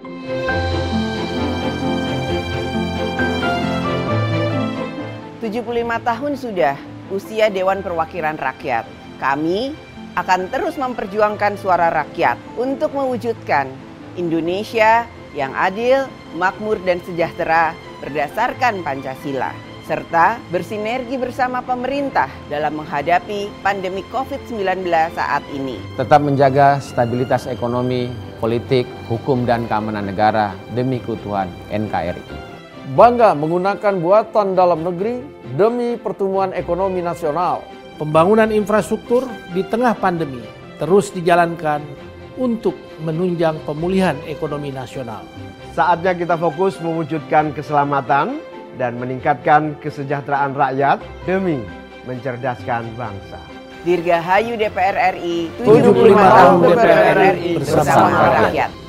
Tujuh puluh lima tahun sudah usia Dewan Perwakilan Rakyat. Kami akan terus memperjuangkan suara rakyat untuk mewujudkan Indonesia yang adil, makmur, dan sejahtera berdasarkan Pancasila serta bersinergi bersama pemerintah dalam menghadapi pandemi COVID-19 saat ini. Tetap menjaga stabilitas ekonomi, politik, hukum, dan keamanan negara demi keutuhan NKRI. Bangga menggunakan buatan dalam negeri demi pertumbuhan ekonomi nasional. Pembangunan infrastruktur di tengah pandemi terus dijalankan untuk menunjang pemulihan ekonomi nasional. Saatnya kita fokus mewujudkan keselamatan dan meningkatkan kesejahteraan rakyat demi mencerdaskan bangsa. Dirgahayu DPR RI 75 tahun DPR RI bersama rakyat.